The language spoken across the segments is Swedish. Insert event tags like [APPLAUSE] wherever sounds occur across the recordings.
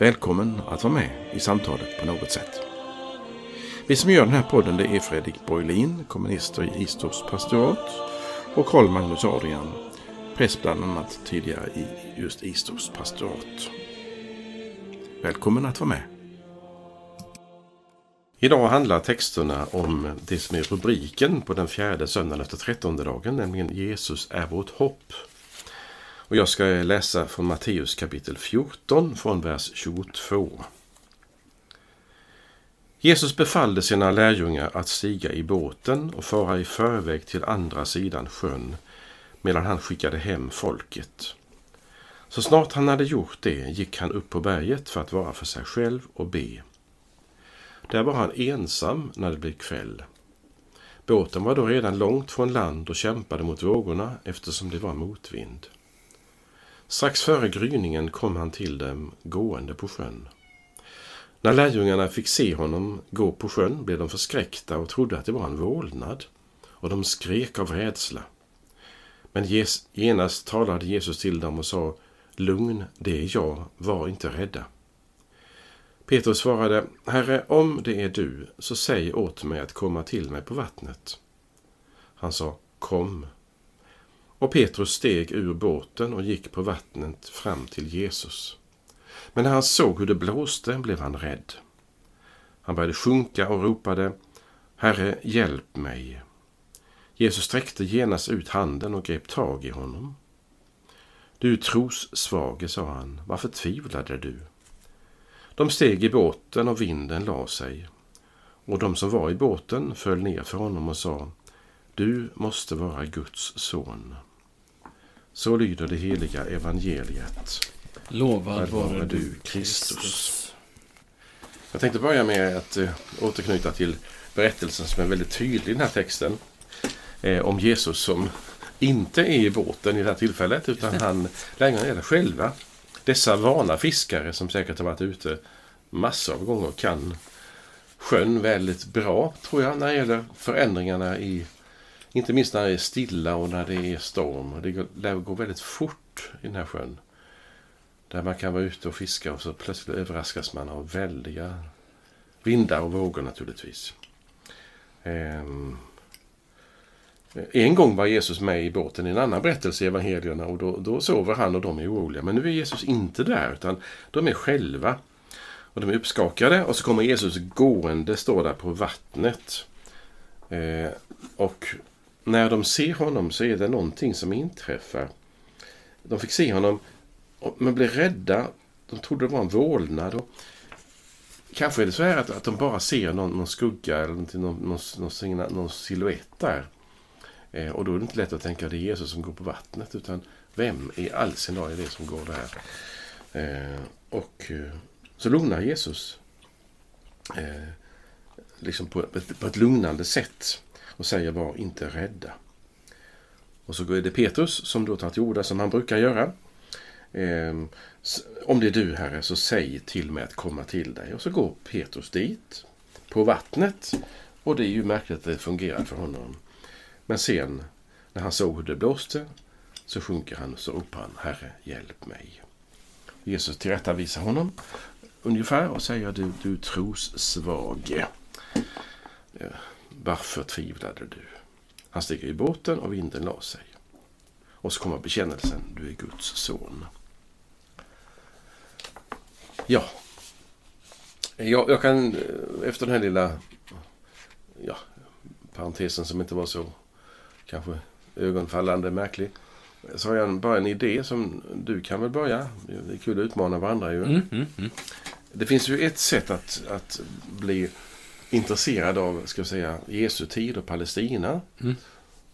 Välkommen att vara med i samtalet på något sätt. Vi som gör den här podden det är Fredrik Borglin, kommunister i Istorps pastorat och Karl Magnus Adrian, präst bland annat tidigare i just Istorps pastorat. Välkommen att vara med. Idag handlar texterna om det som är rubriken på den fjärde söndagen efter trettonde dagen, nämligen Jesus är vårt hopp. Och jag ska läsa från Matteus kapitel 14 från vers 22. Jesus befallde sina lärjungar att stiga i båten och fara i förväg till andra sidan sjön medan han skickade hem folket. Så snart han hade gjort det gick han upp på berget för att vara för sig själv och be. Där var han ensam när det blev kväll. Båten var då redan långt från land och kämpade mot vågorna eftersom det var motvind. Strax före gryningen kom han till dem gående på sjön. När lärjungarna fick se honom gå på sjön blev de förskräckta och trodde att det var en vålnad, och de skrek av rädsla. Men genast talade Jesus till dem och sa Lugn, det är jag, var inte rädda. Petrus svarade Herre, om det är du, så säg åt mig att komma till mig på vattnet. Han sa Kom. Och Petrus steg ur båten och gick på vattnet fram till Jesus. Men när han såg hur det blåste blev han rädd. Han började sjunka och ropade Herre, hjälp mig. Jesus sträckte genast ut handen och grep tag i honom. Du trossvage, sa han, varför tvivlade du? De steg i båten och vinden la sig. Och de som var i båten föll ner för honom och sa Du måste vara Guds son. Så lyder det heliga evangeliet. Lovad vare du, Kristus. Jag tänkte börja med att eh, återknyta till berättelsen som är väldigt tydlig i den här texten. Eh, om Jesus som inte är i båten i det här tillfället utan han längre är själva. Dessa vana fiskare som säkert har varit ute massor av gånger kan sjön väldigt bra tror jag när det gäller förändringarna i inte minst när det är stilla och när det är storm. Det lär gå väldigt fort i den här sjön. Där man kan vara ute och fiska och så plötsligt överraskas man av väldiga vindar och vågor naturligtvis. Um, en gång var Jesus med i båten i en annan berättelse i evangelierna och då, då sover han och de är oroliga. Men nu är Jesus inte där utan de är själva. Och de är uppskakade och så kommer Jesus gående, står där på vattnet. Eh, och när de ser honom så är det någonting som inträffar. De fick se honom men blev rädda. De trodde det var en vålnad. Och kanske är det så här att, att de bara ser någon, någon skugga eller någon, någon, någon, någon silhuett där. Eh, och då är det inte lätt att tänka att det är Jesus som går på vattnet. Utan vem i all sin dag är det som går där? Eh, och eh, så lugnar Jesus. Eh, liksom på, på ett lugnande sätt. Och säger var inte rädda. Och så är det Petrus som då tar till orda som han brukar göra. Ehm, Om det är du, Herre, så säg till mig att komma till dig. Och så går Petrus dit på vattnet. Och det är ju märkligt att det fungerar för honom. Men sen, när han såg hur det blåste, så sjunker han och så ropar han Herre, hjälp mig. Jesus tillrättavisar honom ungefär och säger du, du trossvage. Varför tvivlade du? Han stiger i båten och vinden la sig. Och så kommer bekännelsen, du är Guds son. Ja, jag, jag kan efter den här lilla ja, parentesen som inte var så kanske ögonfallande märklig. Så har jag bara en idé som du kan väl börja. Det är kul att utmana varandra ju. Mm, mm, mm. Det finns ju ett sätt att, att bli intresserad av ska säga, Jesu tid och Palestina. Mm.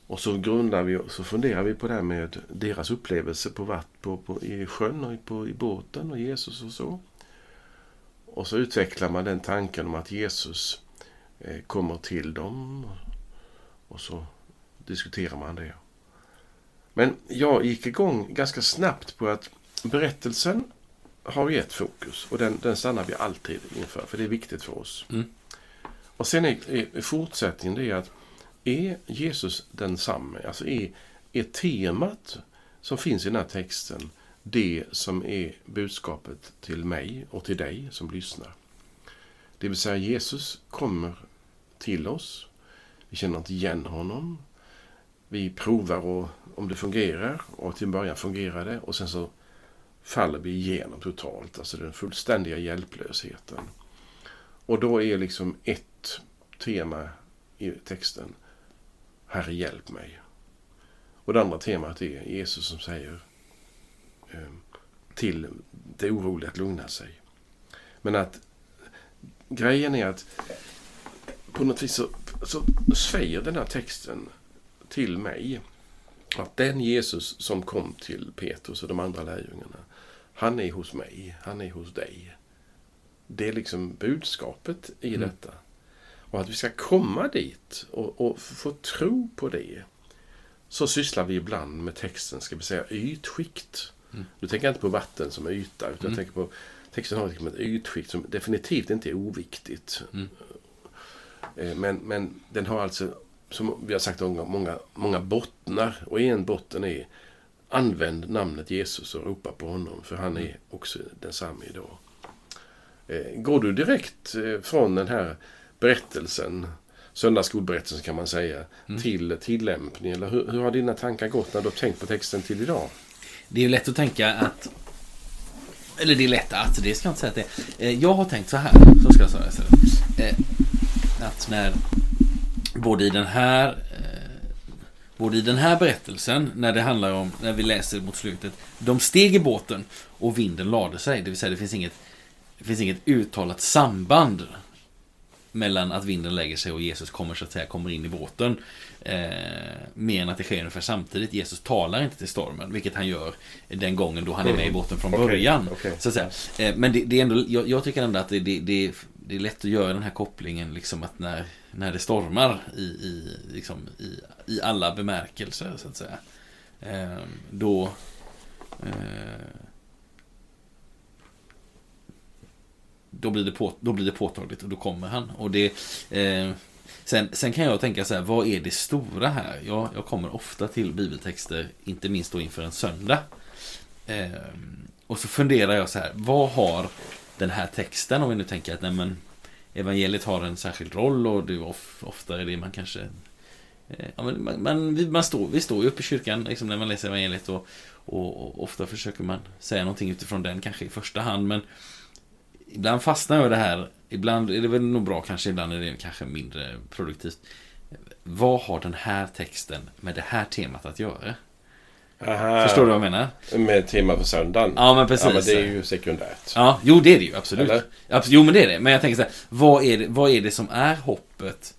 Och så grundar vi så funderar vi på det här med deras upplevelse på, vatt, på, på, i sjön och på, i båten och Jesus och så. Och så utvecklar man den tanken om att Jesus eh, kommer till dem. Och så diskuterar man det. Men jag gick igång ganska snabbt på att berättelsen har vi ett fokus och den, den stannar vi alltid inför för det är viktigt för oss. Mm. Och sen är, är fortsättningen det är att är Jesus densamme? Alltså är, är temat som finns i den här texten det som är budskapet till mig och till dig som lyssnar? Det vill säga Jesus kommer till oss. Vi känner inte igen honom. Vi provar och, om det fungerar och till en början fungerar det och sen så faller vi igenom totalt. Alltså den fullständiga hjälplösheten. Och då är liksom ett tema i texten Herre hjälp mig. Och det andra temat är Jesus som säger eh, till det oroliga att lugna sig. Men att grejen är att på något vis så, så säger den här texten till mig att den Jesus som kom till Petrus och de andra lärjungarna, han är hos mig, han är hos dig. Det är liksom budskapet i Mm. detta. Och att vi ska komma dit och, och få tro på det. Så sysslar vi ibland med texten, ska vi säga, ytskikt. Mm. Nu tänker jag inte på vatten som yta, utan Mm. jag tänker på texten har ett ytskikt som definitivt inte är oviktigt. Mm. Eh, Men, men den har alltså, som vi har sagt många, många, många bottnar. Och en botten är använd namnet Jesus och ropa på honom, för han är också densamme idag. Eh, Går du direkt eh, från den här berättelsen, söndagsskolberättelsen kan man säga, Mm. till tillämpning? Eller hur, hur har dina tankar gått när du har tänkt på texten till idag? Det är ju lätt att tänka att... Eller det är lätt att, det ska jag inte säga att det är. Eh, Jag har tänkt så här, så ska jag säga istället. Eh, Att när både i den här eh, Både i den här berättelsen, när det handlar om, när vi läser mot slutet, de steg i båten och vinden lade sig. Det vill säga det finns inget, det finns inget uttalat samband mellan att vinden lägger sig och Jesus kommer så att säga kommer in i båten. Eh, mer än att det sker ungefär samtidigt. Jesus talar inte till stormen, vilket han gör den gången då han är med i båten från början. okej. Så att säga. Eh, men det, det är ändå, jag, jag tycker ändå att det, det, det, det är lätt att göra den här kopplingen liksom att när, när det stormar i, i, liksom, i, i alla bemärkelser så att säga. Eh, då eh, då blir, det på, då blir det påtagligt och då kommer han. Och det, eh, sen, sen kan jag tänka så här, vad är det stora här? Jag, jag kommer ofta till bibeltexter, inte minst då inför en söndag. Eh, och så funderar jag så här, vad har den här texten, om vi nu tänker att nej, men, evangeliet har en särskild roll och det är of, ofta är det man kanske eh, Ja, men man, man, vi, man står, vi står ju uppe i kyrkan liksom, när man läser evangeliet och, och, och ofta försöker man säga någonting utifrån den kanske i första hand men Ibland fastnar jag i det här Ibland är det väl nog bra kanske Ibland är det kanske mindre produktivt Vad har den här texten med det här temat att göra? Aha, Förstår du vad jag menar? Med tema för söndagen? Ja men precis Ja, men det är ju sekundärt. Ja, jo det är det ju absolut. Eller? Abs- Jo men det är det. Men jag tänker så här, vad är det, vad är det som är hoppet?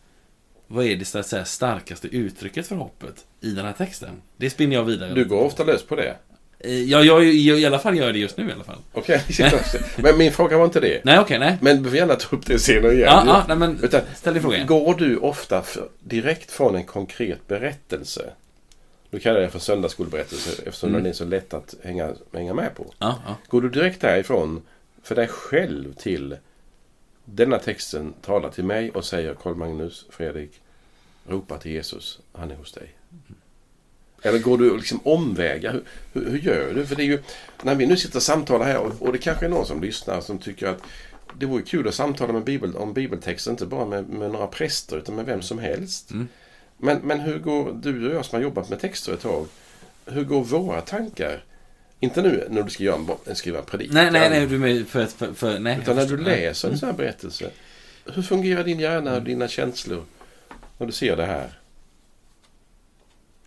Vad är det så att säga, starkaste uttrycket för hoppet i den här texten? Det spinner jag vidare. Du går ofta lös på det? Eh, Ja, jag, jag, i alla fall gör jag det just nu i alla fall. Okej, [LAUGHS] men min fråga var inte det. Nej, okej, nej. Men du får gärna ta upp det senare igen. Ja, ja, nej men Utan, ställ din fråga igen. Går du ofta för, direkt från en konkret berättelse? Nu kallar jag det för söndagsskolberättelse eftersom Mm. den är så lätt att hänga, hänga med på. Ja, ja. Går du direkt därifrån för dig själv till denna texten talar till mig och säger Karl Magnus Fredrik ropa till Jesus, han är hos dig. Eller går du liksom omvägar? Hur, hur, hur gör du? För det är ju, när vi nu sitter och samtalar här och, och det kanske är någon som lyssnar som tycker att det vore kul att samtala med bibel, om bibeltexter, inte bara med, med några präster utan med vem som helst. Mm. Men, men hur går du och jag som har jobbat med texter ett tag, hur går våra tankar? Inte nu när du ska göra en, skriva en predikan. Nej, nej, nej, du med för, för, för nej. Utan när du läser en sån här berättelse. Hur fungerar din hjärna och dina känslor när du ser det här?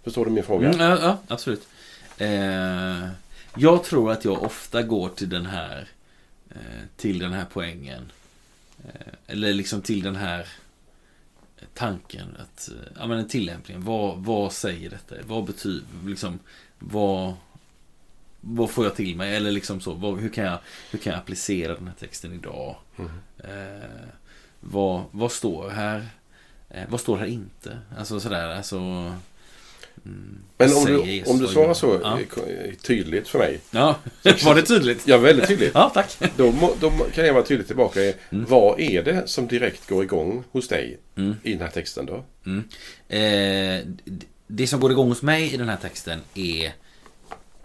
Förstår du min fråga? Mm, ja, ja, absolut. Eh, jag tror att jag ofta går till den här eh, till den här poängen. Eh, eller liksom till den här tanken att, eh, ja men en tillämpning. Vad, vad säger detta? Vad betyder, liksom, vad vad får jag till mig? Eller liksom så, vad, hur, kan jag, hur kan jag applicera den här texten idag? Mm. Eh, vad, vad står här? Eh, vad står här inte? Alltså sådär, alltså... Men om du, om du svarar så Ja, eh, tydligt för mig. ja. [LAUGHS] var det tydligt? Ja, väldigt tydligt. Ja, tack. Då, då kan jag vara tydlig tillbaka. Mm. Vad är det som direkt går igång hos dig Mm. i den här texten då? Mm. Eh, det som går igång hos mig i den här texten är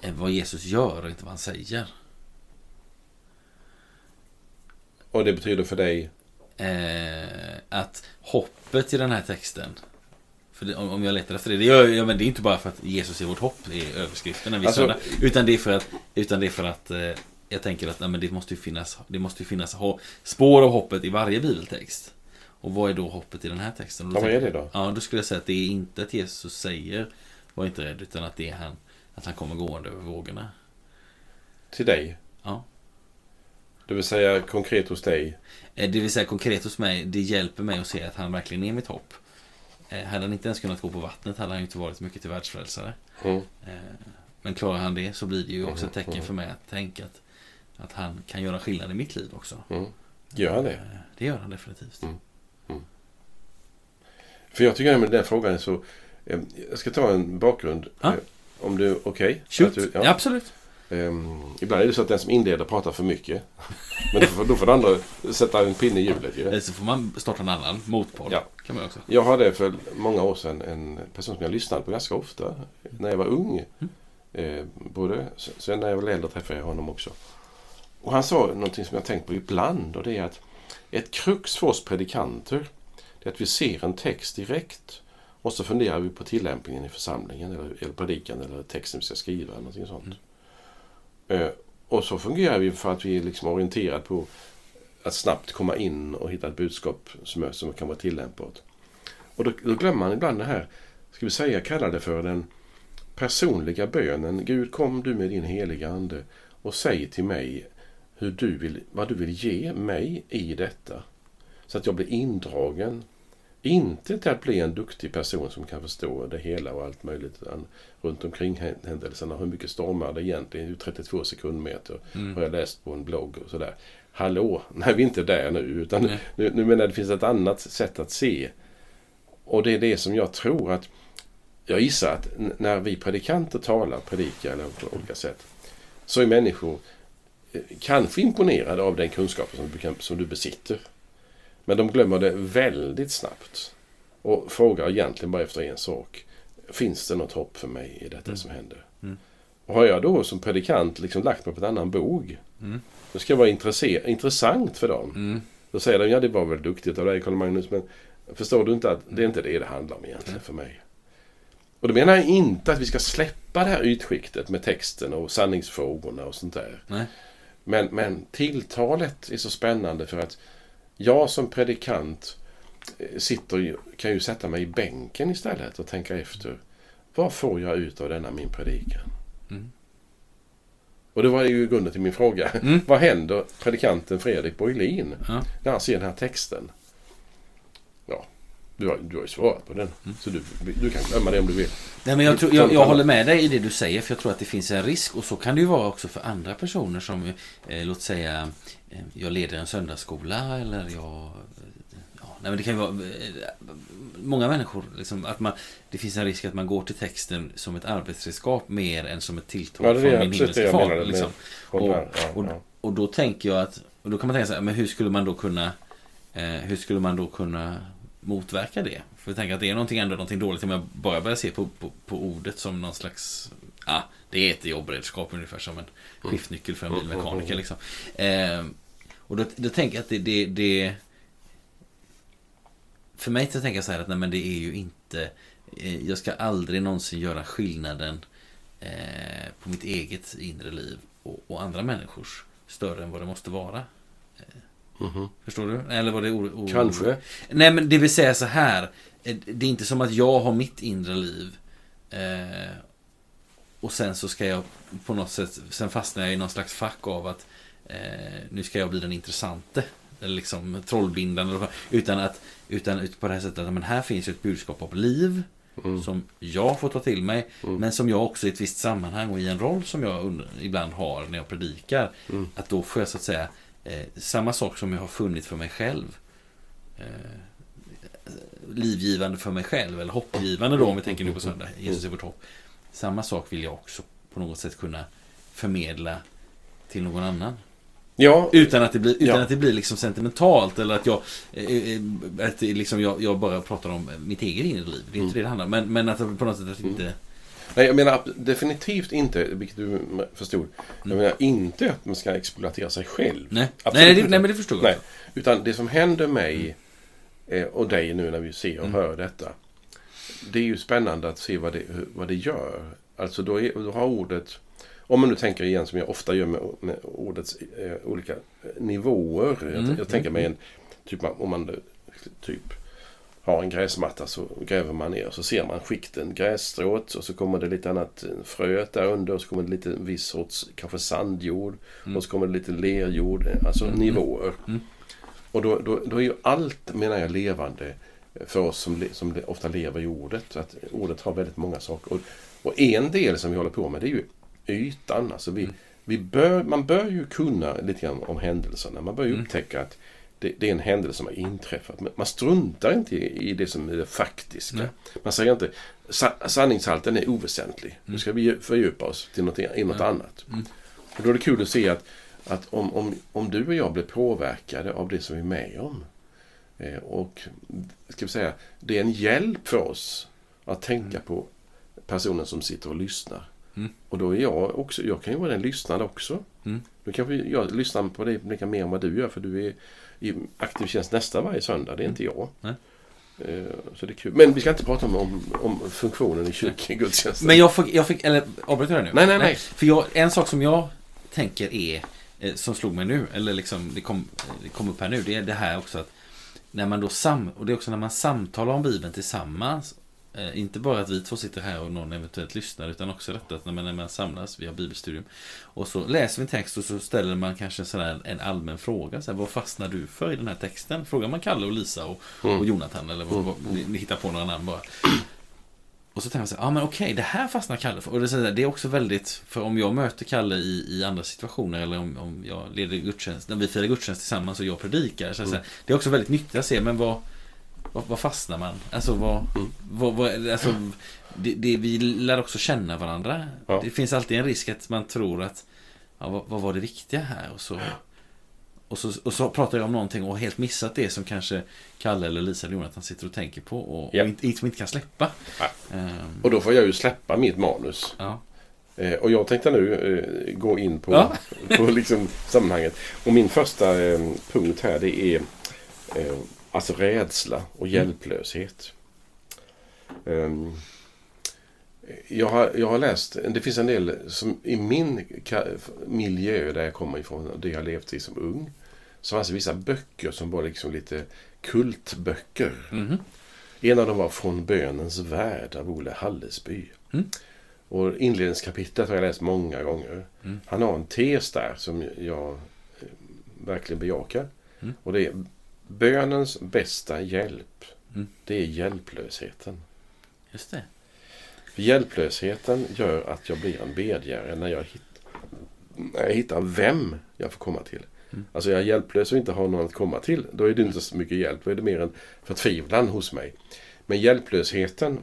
eh, vad Jesus gör och inte vad han säger. Och det betyder för dig? Eh, att hoppet i den här texten det, om jag letar efter det, det, gör, ja, men det är inte bara för att Jesus är vårt hopp i överskriften en viss Alltså- utan det är för att, utan det är för att eh, jag tänker att nej, men det måste ju finnas, det måste ju finnas spår av hoppet i varje bibeltext. Och vad är då hoppet i den här texten? Ja, vad är det då? Ja, då skulle jag säga att det är inte att Jesus säger var inte rädd, utan att det är han, att han kommer gående över vågorna. Till dig? Ja. Det vill säga konkret hos dig? Eh, Det vill säga konkret hos mig, det hjälper mig att se att han verkligen är mitt hopp. Eh, Hade han inte ens kunnat gå på vattnet hade han ju inte varit mycket till världsfrälsare. Mm. Eh, Men klarar han det så blir det ju också ett tecken Mm. för mig att tänka att, att han kan göra skillnad i mitt liv också. Mm. Gör han det? Eh, Det gör han definitivt. Mm. För jag tycker med den frågan är så... Jag ska ta en bakgrund. Ja. eh, Om du är okej? Du- ja. absolut. Ehm, ibland är det så att den som inleder pratar för mycket. Men då får, då får den andra sätta en pinne i hjulet ju. Eller så får man starta en annan motpodd. Ja. Kan man också. Jag hade för många år sedan en person som jag lyssnade på ganska ofta när jag var ung. Mm. Eh, både, sen när jag var äldre träffade jag honom också. Och han sa någonting som jag tänkt på ibland och det är att ett krux för oss predikanter det är att vi ser en text direkt och så funderar vi på tillämpningen i församlingen eller, eller predikan eller texten vi ska skriva. Eller någonting sånt. Eh, Eh, och så fungerar vi för att vi är liksom orienterade på att snabbt komma in och hitta ett budskap som, är, som kan vara tillämpbart. Och då, då glömmer man ibland det här, ska vi säga, kalla det för den personliga bönen. Gud kom du med din heliga Ande och säg till mig hur du vill, vad du vill ge mig i detta. Så att jag blir indragen. Inte till att bli en duktig person som kan förstå det hela och allt möjligt runt omkring hän- händelserna. Hur mycket stormar det egentligen? Hur 32 sekundmeter Mm. har jag läst på en blogg och sådär. Hallå, [LAUGHS] nej vi är inte där nu. Utan nu, nu menar jag det finns ett annat sätt att se. Och det är det som jag tror att jag gissar att när vi predikanter talar, predikar eller på olika sätt så är människor eh, kanske imponerade av den kunskapen som du, som du besitter. Men de glömmer det väldigt snabbt och frågar egentligen bara efter en sak. Finns det något hopp för mig i detta Mm. som händer? Mm. Och har jag då som predikant liksom lagt mig på en annan bog Mm. då ska jag vara intressant för dem. Mm. Då säger de, ja det var väl duktigt av dig Karl Magnus, men förstår du inte att det är inte det det handlar om egentligen för mig. Och då menar jag inte att vi ska släppa det här ytskiktet med texten och sanningsfrågorna och sånt där. Nej. Men, men tilltalet är så spännande för att jag som predikant eh, sitter, kan ju sätta mig i bänken istället och tänka efter. Vad får jag ut av denna min predikan? Mm. Och det var ju grunden till min fråga. Mm. [LAUGHS] Vad händer predikanten Fredrik Borglin Ja. när han ser den här texten? Du har, du har ju svarat på den. Mm. Så du, du kan glömma det om du vill. Nej, men jag, tror, jag, jag håller med dig i det du säger, för jag tror att det finns en risk. Och så kan det ju vara också för andra personer som, eh, låt säga, eh, jag leder en söndagsskola eller jag... Ja, nej, men det kan ju vara eh, många människor, liksom, att man, det finns en risk att man går till texten som ett arbetsredskap mer än som ett tilltal Ja, det är från min jag far. Liksom. Och, Och- ja, Och, ja. och då tänker jag att, och då kan man tänka så här, men hur skulle man då kunna, eh, hur skulle man då kunna motverka det? För jag tänker att det är någonting ändå någonting dåligt om jag bara börjar se på, på, på ordet som någon slags, ja, det är ett jobbredskap ungefär som en skiftnyckel för en bilmekaniker liksom. Eh, och då, då tänker jag att det, det, det för mig så tänker jag så här att nej men det är ju inte eh, Jag ska aldrig någonsin göra skillnaden eh, På mitt eget inre liv och, och andra människors Större än vad det måste vara Mhm. Förstår du? Eller var det o- Kanske. Nej men det vill säga så här eh, Det är inte som att jag har mitt inre liv eh, Och sen så ska jag på något sätt Sen fastnar jag i någon slags fack av att eh, Nu ska jag bli den intressante Eller liksom trollbindande Utan att Utan ut på det här sättet att men här finns ju ett budskap av liv Mm. som jag får ta till mig. Men som jag också i ett visst sammanhang och i en roll som jag ibland har när jag predikar. Mm. Att då får jag så att säga eh, samma sak som jag har funnit för mig själv. Eh, livgivande för mig själv, eller hoppgivande då om vi tänker nu på söndag. Jesus är vårt hopp. Samma sak vill jag också på något sätt kunna förmedla till någon annan. Ja, Utan att det blir, utan Ja. att det blir liksom sentimentalt eller att jag eh, eh, att liksom jag, jag bara pratar om mitt eget inre liv. Det är inte det det handlar om. Men, men att på något sätt att inte... nej, jag menar definitivt inte, vilket du förstod, jag menar inte att man ska exploatera sig själv. Nej, Absolut nej, det, nej men det förstår jag. Nej, utan det som händer mig eh, och dig nu när vi ser och hör detta. Det är ju spännande att se vad det, vad det gör. Alltså då, är, då har ordet, om man nu tänker igen som jag ofta gör med, med ordets eh, olika nivåer. Mm, Jag, jag tänker mig en, typ om man eh, typ har en gräsmatta så gräver man ner så ser man skikten grässtrået och så kommer det lite annat fröet där under och så kommer det lite viss sorts kanske sandjord och så kommer det lite lerjord, alltså nivåer. Och då, då, då är ju allt, menar jag, levande för oss som, som ofta lever i ordet. Att ordet har väldigt många saker. Och, och en del som vi håller på med det är ju ytan. Alltså vi, vi bör, man bör ju kunna lite grann om händelserna. Man bör ju upptäcka att det, det är en händelse som har inträffat. Men man struntar inte i, i det som är det faktiska. Nej. Man säger inte sa, sanningshalten är oväsentlig. Nu ska vi fördjupa oss till något, i något annat. Och då är det kul att se att, att om, om, om du och jag blir påverkade av det som vi är med om. Eh, och ska vi säga, det är en hjälp för oss att tänka på personen som sitter och lyssnar. Mm. Och då är jag också, jag kan ju vara den lyssnande också. Mm. Då kanske jag lyssnar på dig lika mer än vad du gör för du är i aktiv tjänst nästa varje söndag. Det är inte jag. Nej. Eh, Så det är kul. Men vi ska inte prata om, om, om funktionen i kyrkan, gudstjänsten. Men jag fick, jag fick eller avbryter jag nu? Nej, nej, nej. För jag, en sak som jag tänker är, eh, som slog mig nu, eller liksom det kom, det kom upp här nu, det är det här också att när man då sam, och det är också när man samtalar om Bibeln tillsammans, eh, inte bara att vi två sitter här och någon eventuellt lyssnar, utan också detta att när man, när man samlas, vi har bibelstudium, och så läser vi en text och så ställer man kanske en, sån här, en allmän fråga, så här, vad fastnar du för i den här texten? Frågar man Kalle och Lisa och, och Jonathan, eller vad, vad, ni, ni hittar på några namn bara. Och så tänker man så här, ja ah, men okej, det här fastnar Kalle för. Och det är, så här, det är också väldigt, för om jag möter Kalle i, i andra situationer eller om, om jag leder gudstjänst, när vi firar gudstjänst tillsammans och jag predikar. Så, så här, det är också väldigt nyttigt att se, men vad, vad, fastnar man? Alltså vad, vad, vad alltså, det, det, vi lär också känna varandra. Ja. Det finns alltid en risk att man tror att, ja, vad, vad var det viktiga här? Och så, och så, och så pratar jag om någonting och helt missat det som kanske Kalle eller Lisa eller Jonathan sitter och tänker på och, Ja. och inte, som inte kan släppa. Ehm, Och då får jag ju släppa mitt manus. ja. Eh, och jag tänkte nu eh, gå in på, Ja. på liksom sammanhanget. Och min första eh, punkt här det är eh, alltså rädsla och hjälplöshet. Ehm, jag, har, jag har läst, det finns en del som i min miljö där jag kommer ifrån, det jag levt i som ung. Så fanns det vissa böcker som var liksom lite kultböcker. Mhm. En av dem var Från bönens värld av Olle Hallesby. Mm. Och inledningskapitlet har jag läst många gånger. Mm. Han har en tes där som jag eh, verkligen bejakar. Mm. Och det är bönens bästa hjälp. Mm. Det är hjälplösheten. Just det. För hjälplösheten gör att jag blir en bedjare när jag, hitt, när jag hittar vem jag får komma till. Mm. Alltså jag är hjälplös och inte har någon att komma till. Då är det inte så mycket hjälp. Då är det mer en förtvivlan hos mig. Men hjälplösheten,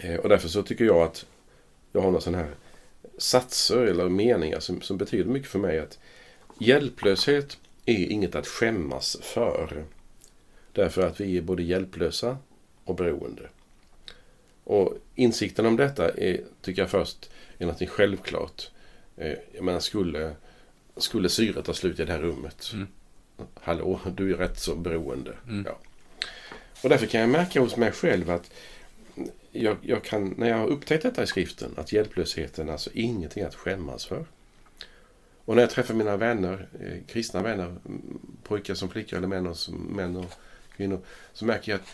eh, och därför så tycker jag att jag har några sådana här satser eller meningar som, som betyder mycket för mig. att Hjälplöshet är inget att skämmas för. Därför att vi är både hjälplösa och beroende. Och insikten om detta är, tycker jag först är något självklart. Eh, jag menar, skulle, skulle syret ta slut i det här rummet. Mm. Hallå, du är rätt så beroende. Mm. Ja. Och därför kan jag märka hos mig själv att jag, jag kan, när jag har upptäckt detta i skriften, att hjälplösheten är alltså ingenting att skämmas för. Och när jag träffar mina vänner, eh, kristna vänner, pojkar som flickor eller män och, som, män och kvinnor, så märker jag att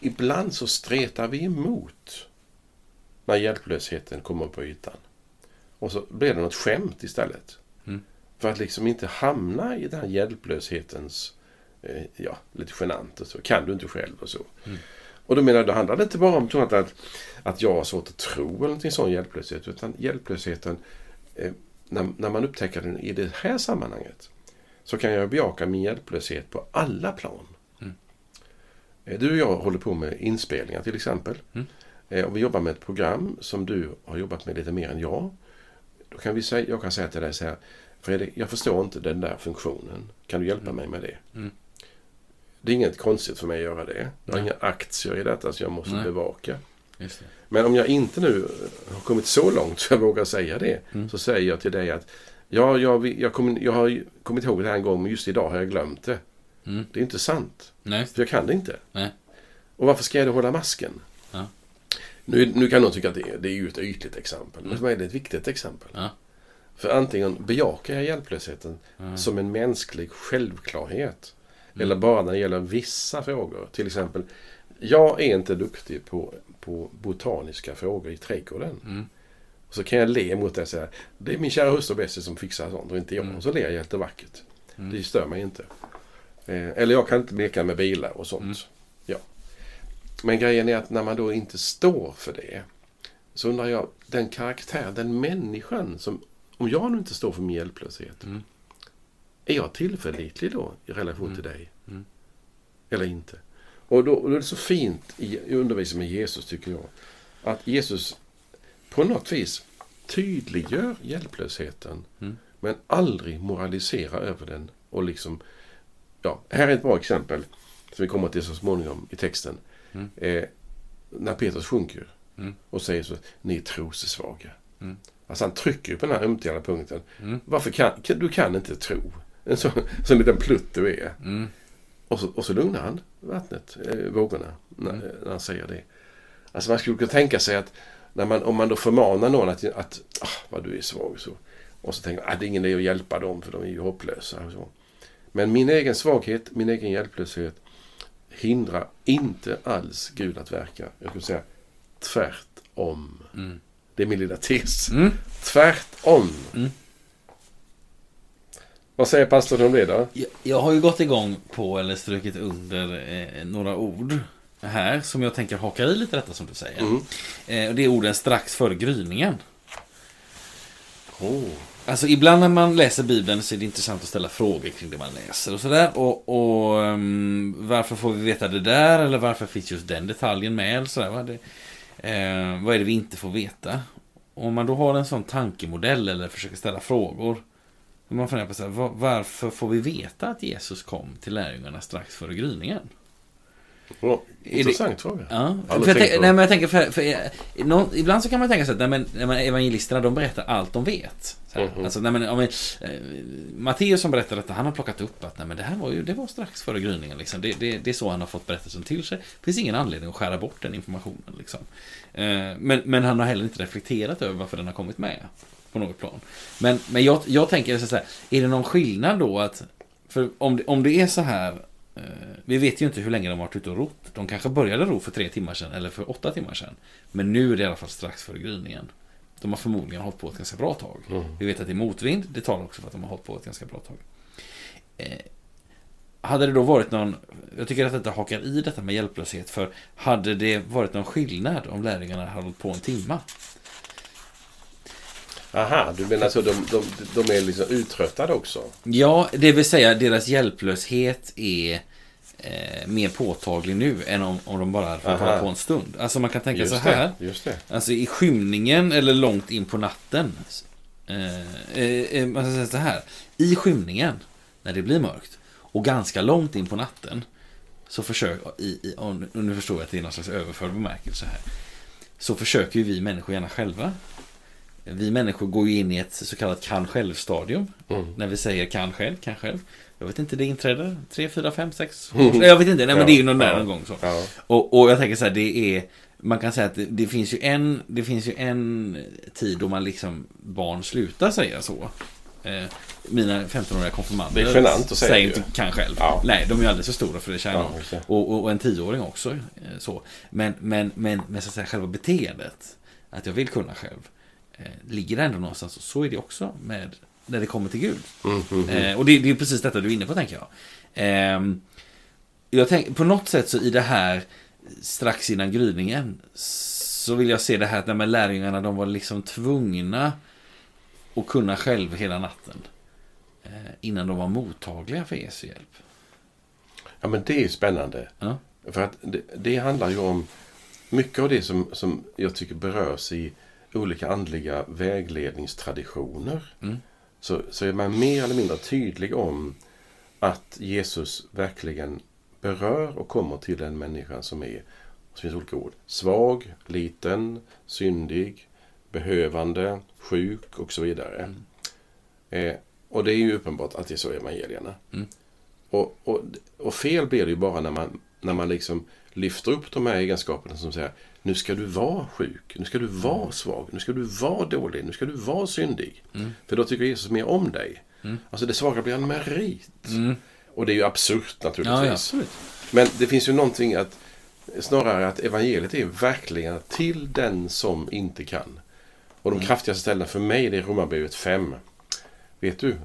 ibland så stretar vi emot när hjälplösheten kommer på ytan. Och så blir det något skämt istället. Mm. För att liksom inte hamna i den här hjälplöshetens, eh, ja, lite genant och så. Kan du inte själv och så. Mm. Och då menar jag, då handlar det inte bara om jag, att, att jag har svårt att tro eller någonting sån hjälplöshet. Utan hjälplösheten, eh, när, när man upptäcker den i det här sammanhanget. Så kan jag bejaka min hjälplöshet på alla plan. Mm. Eh, Du och jag håller på med inspelningar till exempel. Mm. Eh, Och vi jobbar med ett program som du har jobbat med lite mer än jag. Då kan vi säga, jag kan säga till dig så här. Fredrik, jag förstår inte den där funktionen. Kan du hjälpa mig med det? Mm. Det är inget konstigt för mig att göra det. Jag har inga aktier i detta så jag måste Nej. bevaka. Men om jag inte nu har kommit så långt [LAUGHS] så jag vågar säga det. Mm. Så säger jag till dig att ja, jag, jag, kom, jag har kommit ihåg det här en gång men just idag har jag glömt det. Mm. Det är inte sant. Nej. För jag kan det inte. Nej. Och varför ska jag då hålla masken? Ja. Nu, nu kan någon tycka att det, är- det är ju ett ytligt exempel. Men för mig är det ett viktigt exempel. Ja. För antingen bejakar jag hjälplösheten Ja. som en mänsklig självklarhet. Mm. Eller bara när det gäller vissa frågor. Till exempel, jag är inte duktig på, på botaniska frågor i trädgården. Mm. Och så kan jag le mot det och säga, det är min kära hustru Bessie som fixar sånt och inte jag. Mm. Och så ler jag jättevackert. Mm. Det stör mig inte. Eh, eller jag kan inte leka med bilar och sånt. Mm. Ja. Men grejen är att när man då inte står för det. Så undrar jag, den karaktär, den människan som, om jag nu inte står för min hjälplöshet. Mm. Är jag tillförlitlig då i relation till dig? Mm. Eller inte? Och då, och då är det så fint i, undervisningen med Jesus tycker jag. Att Jesus på något vis tydliggör hjälplösheten. Mm. Men aldrig moraliserar över den. Och liksom, ja, här är ett bra exempel. Som vi kommer till så småningom i texten. Mm. Eh, när Petrus sjunker. Mm. Och säger så, ni är trosesvaga. Mm. Alltså han trycker ju på den här ömtåliga punkten. Mm. Varför kan, kan, du kan inte tro. En sån, sån liten plutt du är. Och så, och så lugnar han vattnet, eh, vågorna, när, Mm. när han säger det. Alltså man skulle kunna tänka sig att när man, om man då förmanar någon att, att ah, vad du är svag så. Och så tänker man att det är ingen idé att hjälpa dem för de är ju hopplösa. Och så. Men min egen svaghet, min egen hjälplöshet hindrar inte alls Gud att verka. Jag skulle säga tvärtom. Mm. Det är min lilla tes. Mm. Tvärtom. Mm. Vad säger pastorn om det då? Jag, jag har ju gått igång på, eller strukit under, eh, några ord här som jag tänker hakar i lite detta som du säger. Mm. Eh, och det är orden strax före gryningen. Oh. Alltså ibland när man läser Bibeln så är det intressant att ställa frågor kring det man läser och sådär. Och, och ehm, varför får vi veta det där? Eller varför finns just den detaljen med? Eller sådär, va? Det, eh, vad är det vi inte får veta? Om man då har en sån tankemodell eller försöker ställa frågor. Man funderar på så här, var, varför får vi veta att Jesus kom till lärjungarna strax före gryningen? Ja, det- intressant fråga. Ja, för jag, tänk, nej, men jag tänker för, för, eh, någon, ibland så kan man tänka sig att nej, men, nej, men evangelisterna de berättar allt de vet. Här, Mhm. alltså, nej, men, om, eh, Matteus som berättar detta, han har plockat upp att nej, men det här var ju det var strax före gryningen. Liksom. Det, det, det är så han har fått berättelsen till sig. Det finns ingen anledning att skära bort den informationen. Liksom. Eh, men, men han har heller inte reflekterat över varför den har kommit med. På något plan. Men, men jag, jag tänker så här, är det någon skillnad då att för om det, om det är så här eh, Vi vet ju inte hur länge de har varit ute och rott. De kanske började ro för tre timmar sedan eller för åtta timmar sedan. Men nu är det i alla fall strax före gryningen. De har förmodligen hållit på ett ganska bra tag. Mm. Vi vet att det är motvind. Det talar också för att de har hållit på ett ganska bra tag. Eh, hade det då varit någon... Jag tycker att detta hakar i detta med hjälplöshet. För hade det varit någon skillnad om lärjungarna hade hållit på en timma? Aha, du menar så de, de, de är liksom uttröttade också? Ja, det vill säga deras hjälplöshet är eh, mer påtaglig nu än om, om de bara Aha. hålla på en stund. Alltså man kan tänka just så här. Det, just det. Alltså i skymningen eller långt in på natten. Eh, eh, eh, man säga så här. I skymningen, när det blir mörkt och ganska långt in på natten. Så försöker, i, i, och nu förstår jag att det är någon slags överförd bemärkelse här. Så försöker ju vi människor gärna själva. Vi människor går ju in i ett så kallat kan själv-stadium. Mm. När vi säger kan själv, kan själv. Jag vet inte, det inträder 3, 4, 5, 6 Mm. Jag vet inte, nej men Ja, det är ju någon där någon gång så. Ja. Och, och jag tänker så här, det är Man kan säga att det, det finns ju en Det finns ju en tid då man liksom Barn slutar säga så eh, Mina 15-åriga konfirmander Det är genant att säga Säger inte kan själv Ja. Nej, de är ju alldeles för stora för det Ja, det. och, och, och en tioåring också eh, så. Men, men, men, men så att säga själva beteendet Att jag vill kunna själv Ligger ändå någonstans och så är det också med När det kommer till Gud Mm, mm, mm. Eh, och det, det är precis detta du är inne på tänker jag. Ehm, jag tänk, på något sätt så i det här strax innan gryningen så vill jag se det här att lärjungarna de var liksom tvungna att kunna själv hela natten. Eh, innan de var mottagliga för Jesu hjälp. Ja, men det är spännande. Ja. För att det, det handlar ju om mycket av det som, som jag tycker berörs i olika andliga vägledningstraditioner. Mm. Så, så är man mer eller mindre tydlig om att Jesus verkligen berör och kommer till den människan som är, som finns olika ord, svag, liten, syndig, behövande, sjuk och så vidare. Eh, och det är ju uppenbart att det är så i evangelierna. Mm. Och, och, och fel blir det ju bara när man, när man liksom lyfter upp de här egenskaperna som säger nu ska du vara sjuk, nu ska du vara svag, nu ska du vara dålig, nu ska du vara syndig. Mm. För då tycker Jesus mer om dig. Mm. Alltså det svaga blir en merit. Mm. Och det är ju absurt Ja, naturligtvis. ja, absolut. Men det finns ju någonting att snarare att evangeliet är verkligen till den som inte kan. Och de kraftigaste ställena för mig det är Romarbrevet 5. Vet du?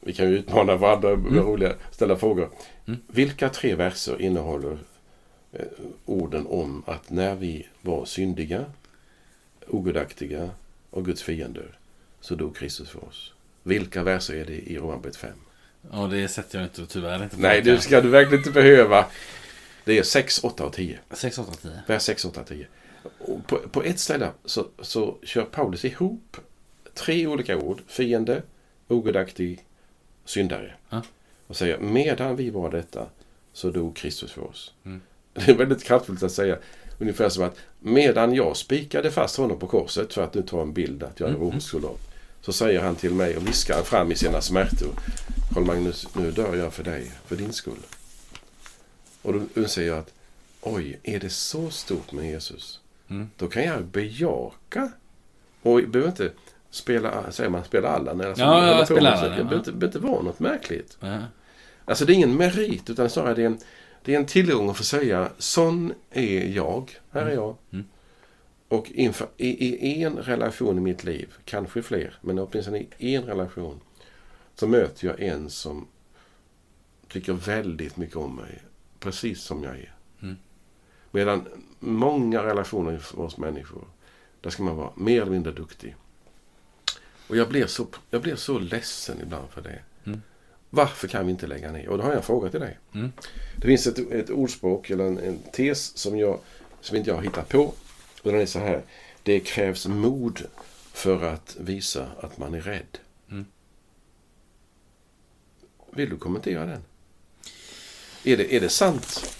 Vi kan ju utmana varandra med roliga ställa frågor. Mm. Vilka tre verser innehåller eh, orden om att när vi var syndiga, ogudaktiga och Guds fiender så dog Kristus för oss? Vilka verser är det i Romarbrevet 5? Ja, det sätter jag inte tyvärr inte på Nej, det ska du verkligen inte behöva. Det är 6, 8 och 10. 6, 8, 10. Vers 6, 8, 10. Och på, på ett ställe så, så kör Paulus ihop tre olika ord. Fiende, ogudaktig, syndare. Ja. Och säger medan vi var detta så dog Kristus för oss. Mm. Det är väldigt kraftfullt att säga. Ungefär som att medan jag spikade fast honom på korset för att nu ta en bild att jag är en Mm. romersk soldat. Så säger han till mig och viskar fram i sina smärtor. Karl Magnus, nu dör jag för dig, för din skull. Och då inser jag att oj, är det så stort med Jesus? Mm. Då kan jag bejaka. Och jag behöver inte spela, säger man, spela Allan. Eller så, Ja, ja, hålla på spela med Allan, musik. Det ja. behöver inte, behöver inte vara något märkligt. Ja. Alltså det är ingen merit utan snarare det är en, det är en tillgång att få säga sån är jag. Här är jag. Mm. Och inför, i, i en relation i mitt liv, kanske fler, men åtminstone i en relation så möter jag en som tycker väldigt mycket om mig. Precis som jag är. Mm. Medan många relationer för oss människor, där ska man vara mer eller mindre duktig. Och jag blir så, jag blir så ledsen ibland för det. Mm. Varför kan vi inte lägga ner? Och då har jag en fråga till dig. Mm. Det finns ett, ett ordspråk eller en, en tes som, jag, som inte jag har hittat på. Och den är så här. Det krävs mod för att visa att man är rädd. Mm. Vill du kommentera den? Är det, är det sant?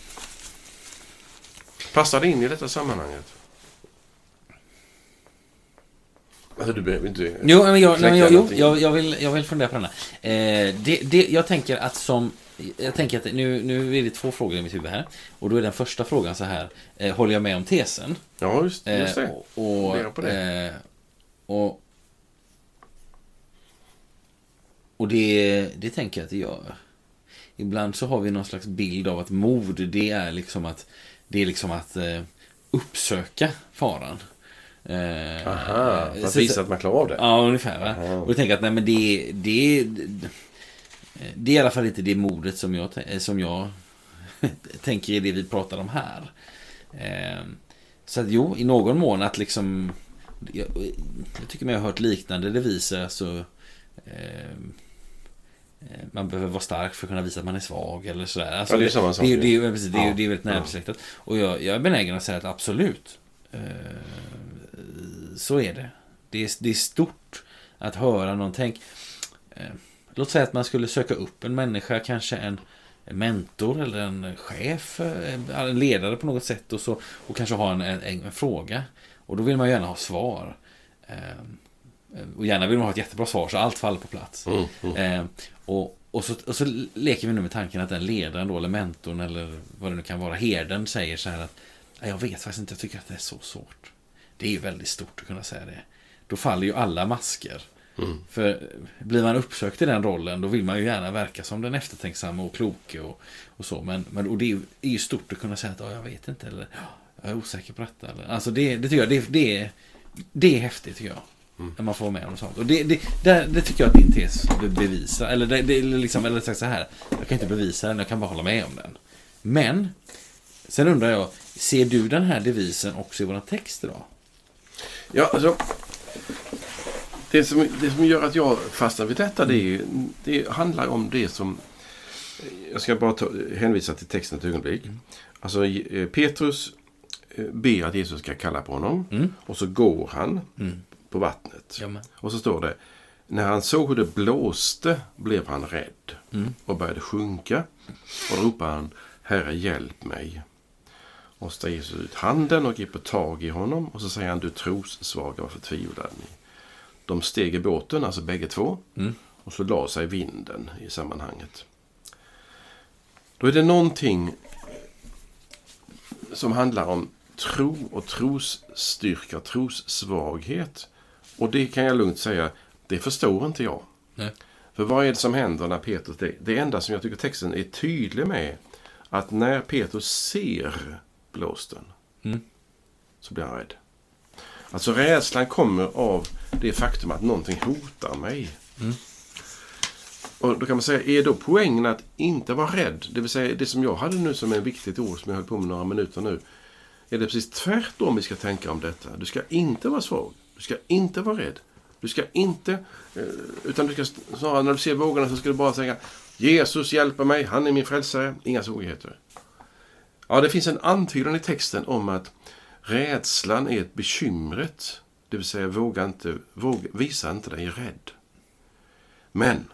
Passar det in i detta sammanhanget? Alltså du behöver inte... Jo, men jag, nej, jag, jo, jag, jag, vill, jag vill fundera på den här. Eh, det, det, jag tänker att som... Jag tänker att nu, nu är det två frågor i mitt huvud här. Och då är den första frågan så här. Eh, håller jag med om tesen? Ja, just, just Eh, det. och, och, Fundera på det. eh, och, och det, det tänker jag att det gör. Ibland så har vi någon slags bild av att mod, det är liksom att, det är liksom att eh, uppsöka faran. Eh, Aha, för att visa att man klarar av det. Ja, ungefär. Va? Aha. Och jag tänker att nej, men det, det, det är i alla fall inte det modet som jag, tän- som jag [LAUGHS] tänker är det vi pratar om här. Eh, så att jo, i någon mån att liksom jag, jag tycker mig ha hört liknande deviser. Alltså, eh, eh, man behöver vara stark för att kunna visa att man är svag eller sådär. Alltså, Ja, det är samma sak, Det, ja. det, det, det, Ja. det är väldigt Ja. närbesläktat. Och jag, jag är benägen att säga att absolut. Eh, så är det. Det är, det är stort att höra någon tänk. Eh, låt säga att man skulle söka upp en människa, kanske en en mentor eller en chef, eh, en ledare på något sätt och, så, och kanske ha en, en, en fråga. Och då vill man gärna ha svar. Eh, och gärna vill man ha ett jättebra svar så allt faller på plats. Mm, mm. Eh, och, och, så, och så leker vi nu med tanken att den ledaren då, eller mentorn eller vad det nu kan vara, herden säger så här att "Nej, jag vet faktiskt inte, jag tycker att det är så svårt. Det är ju väldigt stort att kunna säga det. Då faller ju alla masker. Mm. För blir man uppsökt i den rollen då vill man ju gärna verka som den eftertänksamma och kloke och, och så. Men, men och det är ju, stort att kunna säga att "Ja, jag vet inte eller "Ja, jag är osäker på detta. Eller, alltså det, det tycker jag, det, det, är, det är häftigt tycker jag. När man får med om sånt. Och det, det, det, det tycker jag att din tes be- bevisar. Eller, det, det, liksom, eller sagt så här. Jag kan inte bevisa den, jag kan bara hålla med om den. Men, sen undrar jag, Ser du den här devisen också i våra text idag? Ja, alltså. Det som, det som gör att jag fastnar vid detta, det, är, ju- det handlar om det som... Jag ska bara ta, hänvisa till texten ett ögonblick. Alltså eh, Petrus eh, ber att Jesus ska kalla på honom. Mm. Och så går han Mm. på vattnet. Ja, men. Och så står det. När han såg hur det blåste blev han rädd Mm. och började sjunka. Och då ropade han Herre hjälp mig. Och så tar Jesus ut handen och griper tag i honom och så säger han du trossvaga varför tvivlar ni? De steg i båten, alltså bägge två. Mm. Och så la sig vinden i sammanhanget. Då är det någonting som handlar om tro och trosstyrka, trossvaghet. Och det kan jag lugnt säga, det förstår inte jag. Nej. För vad är det som händer när Petrus... Det, det enda som jag tycker texten är tydlig med, att när Petrus ser blåsten, Mm. så blir han rädd. Alltså rädslan kommer av det faktum att någonting hotar mig. Mm. Och då kan man säga, är då poängen att inte vara rädd? Det vill säga det som jag hade nu som är viktigt ord som jag höll på med några minuter nu. Är det precis tvärtom vi ska tänka om detta? Du ska inte vara svag. Du ska inte vara rädd. Du ska inte... eh, Utan du ska snarare när du ser vågorna så ska du bara säga Jesus hjälper mig, han är min frälsare. Inga svårigheter. Ja, det finns en antydan i texten om att rädslan är ett bekymret. Det vill säga, våga inte, våga, visa inte dig rädd. Men,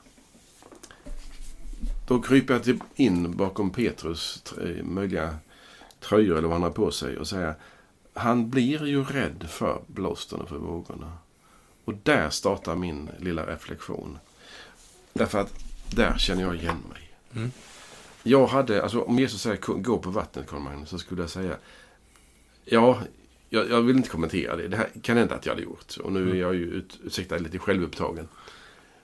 då kryper jag in bakom Petrus eh, möjliga tröjor eller vad han har på sig och säger han blir ju rädd för blåsten och för vågorna. Och där startar min lilla reflektion. Därför att där känner jag igen mig. Mm. Jag hade, alltså om Jesus säger gå på vattnet Carl Magnus, så skulle jag säga Ja, jag, jag vill inte kommentera det. Det här kan hända att jag hade gjort. Och nu är jag ju ut, ursäkta, lite självupptagen.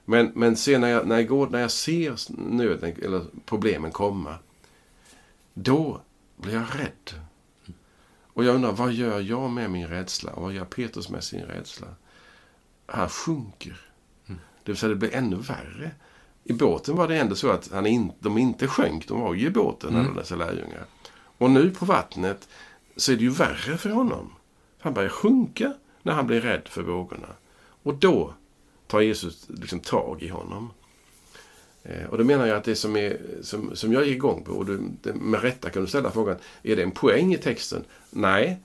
Men, men sen när jag, när, jag går, när jag ser nöden eller problemen komma. Då blir jag rädd. Och jag undrar, vad gör jag med min rädsla? Och vad gör Petrus med sin rädsla? Han sjunker. Det vill säga, det blir ännu värre. I båten var det ändå så att han in, de inte sjönk. De var ju i båten, alla dessa lärjungar. Och nu på vattnet så är det ju värre för honom. Han börjar sjunka när han blir rädd för vågorna. Och då tar Jesus liksom tag i honom. Eh, Och då menar jag att det som, är, som, som jag är igång på, och du, det, med rätta kan du ställa frågan, är det en poäng i texten? Nej,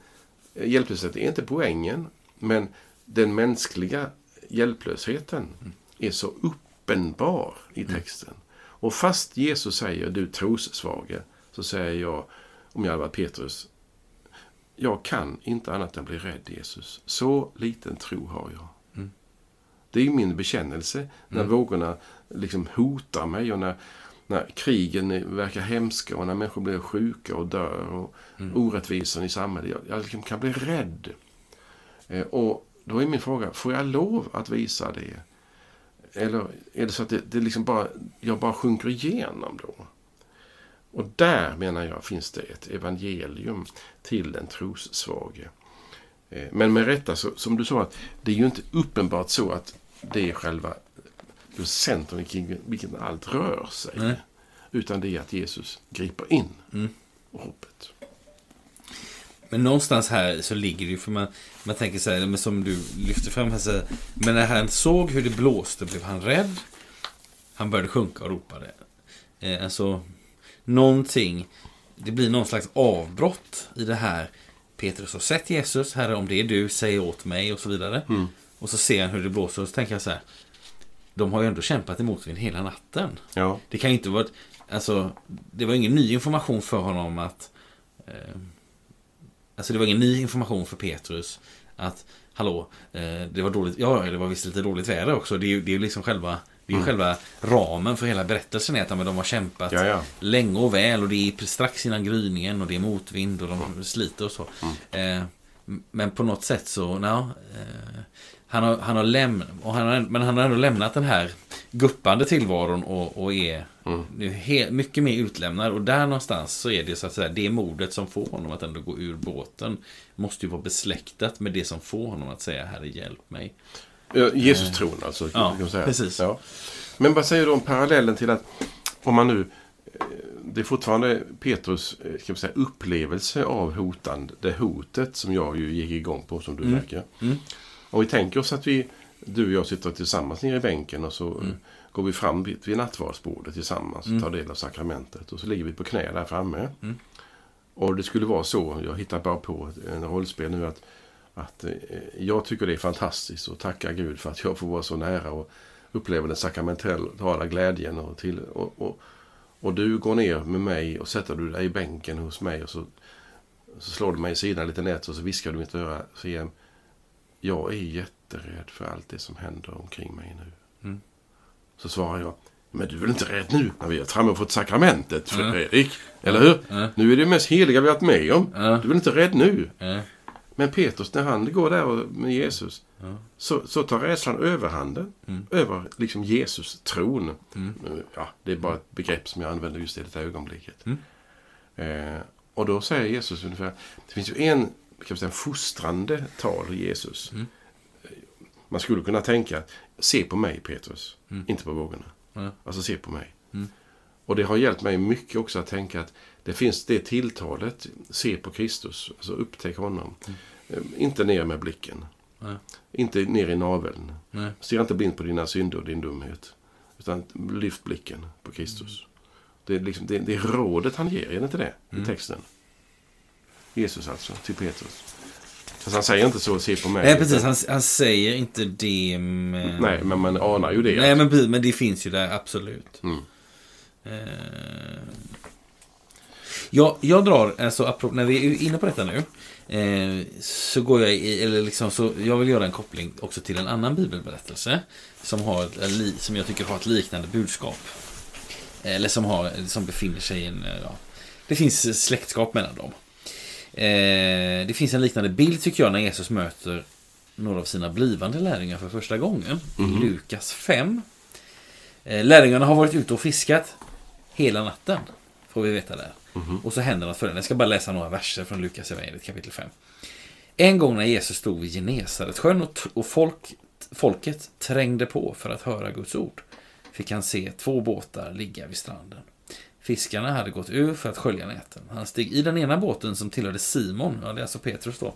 eh, hjälplöshet är inte poängen, men den mänskliga hjälplösheten är så uppenbar i texten. Och fast Jesus säger du trossvage, så säger jag, om jag hade varit Petrus, jag kan inte annat än bli rädd Jesus. Så liten tro har jag. Det är min bekännelse när vågorna liksom hotar mig och när, när krigen verkar hemska och när människor blir sjuka och dör och orättvisan i samhället. Jag, jag liksom kan bli rädd. Eh, och då är min fråga, får jag lov att visa det? Eller är det så att det, det liksom bara, jag bara sjunker igenom då? Och där menar jag finns det ett evangelium till den trossvage. Eh, Men med rätta, så, som du sa, att det är ju inte uppenbart så att det är själva centrum kring vilken allt rör sig. Nej. Utan det är att Jesus griper in Mm. hoppet. Men någonstans här så ligger det ju, för man, man tänker så här, men som du lyfter fram här, så här, men när han såg hur det blåste blev han rädd. Han började sjunka och ropade. Eh, alltså, någonting, det blir någon slags avbrott i det här. Petrus har sett Jesus, Herre om det är du, säg åt mig och så vidare. Och så ser han hur det blåser och så tänker jag så här, de har ju ändå kämpat emot vind hela natten. Ja, Det kan ju inte vara... Alltså, det var ingen ny information för honom att... Eh, alltså det var ingen ny information för Petrus att Hallå, eh, det var dåligt. Ja, det var visst lite dåligt väder också. Det är ju det är liksom själva... Det är ju själva ramen för hela berättelsen är att de har kämpat Ja, ja. länge och väl och det är strax innan gryningen och det är motvind och de sliter och så. Eh, men på något sätt så, ja, eh, han har, han har lämnat, men han har ändå lämnat den här guppande tillvaron och, och är nu he, mycket mer utlämnad. Och där någonstans så är det så att säga, det modet som får honom att ändå gå ur båten måste ju vara besläktat med det som får honom att säga Herre hjälp mig. Jesus tron alltså. Ja, kan man säga. precis. Ja. Men vad säger du om parallellen till att om man nu eh, det är fortfarande Petrus eh, ska säga, upplevelse av hotande, det hotet som jag ju gick igång på som du Mm. märker. Mm. Om vi tänker oss att vi, du och jag sitter tillsammans nere i bänken och så Mm. Går vi fram vid, nattvardsbordet tillsammans och Mm. tar del av sakramentet. Och så ligger vi på knä där framme. Mm. Och det skulle vara så, jag hittar bara på en rollspel nu, att, att eh, jag tycker det är fantastiskt och tackar Gud för att jag får vara så nära och uppleva den sakramentala glädjen. Och, till, och, och, och du går ner med mig och sätter du dig i bänken hos mig och så, så slår du mig i sidan lite nätt och så viskar du mitt öra. Så igen, jag är jätterädd för allt det som händer omkring mig nu. Mm. Så svarar jag, men du är väl inte rädd nu när vi har fått sakramentet, Mm. Fredrik? Eller hur? Ja. Nu är det mest heliga vi har varit med om. Ja. Du är väl inte rädd nu? Men Petrus, när han går där med Jesus, så, så tar rädslan överhanden Mm. över liksom Jesus tron. Mm. Ja, det är bara ett begrepp som jag använder just i det här ögonblicket. Mm. Eh, och då säger Jesus ungefär, det finns ju en, kan säga, fostrande tal i Jesus. Mm. Man skulle kunna tänka, se på mig Petrus, Mm. inte på vågorna. Ja. Alltså se på mig. Mm. Och det har hjälpt mig mycket också att tänka att det finns det tilltalet, se på Kristus, alltså upptäck honom. Eh, Inte ner med blicken. Inte ner i naveln. Nej. Stirra inte blind på dina synder och din dumhet. Utan lyft blicken på Kristus. Det, är liksom, det, det är rådet han ger, är det inte det? Mm. I texten. Jesus alltså, till Petrus. Fast han säger inte så, se på mig. Nej, precis. Han, han säger inte det. Men... Nej, men man anar ju det. Nej, men, precis, men det finns ju där, absolut. Mm. Eh, jag, jag drar, alltså, när vi är inne på detta nu, eh, så går jag i, eller liksom, så jag vill göra en koppling också till en annan bibelberättelse som, har ett, som jag tycker har ett liknande budskap. Eller som, har, som befinner sig i en, ja, det finns släktskap mellan dem. Eh, det finns en liknande bild tycker jag när Jesus möter några av sina blivande lärjungar för första gången. Mhm. I Lukas 5. Eh, lärjungarna har varit ute och fiskat hela natten. Får vi veta där. Mhm. Och så händer något följande. Jag ska bara läsa några verser från Lukas evangeliet kapitel 5. En gång när Jesus stod vid Genesaretsjön och, t- och folk, folket trängde på för att höra Guds ord fick han se två båtar ligga vid stranden. Fiskarna hade gått ur för att skölja näten. Han steg i den ena båten som tillhörde Simon, ja det är alltså Petrus då,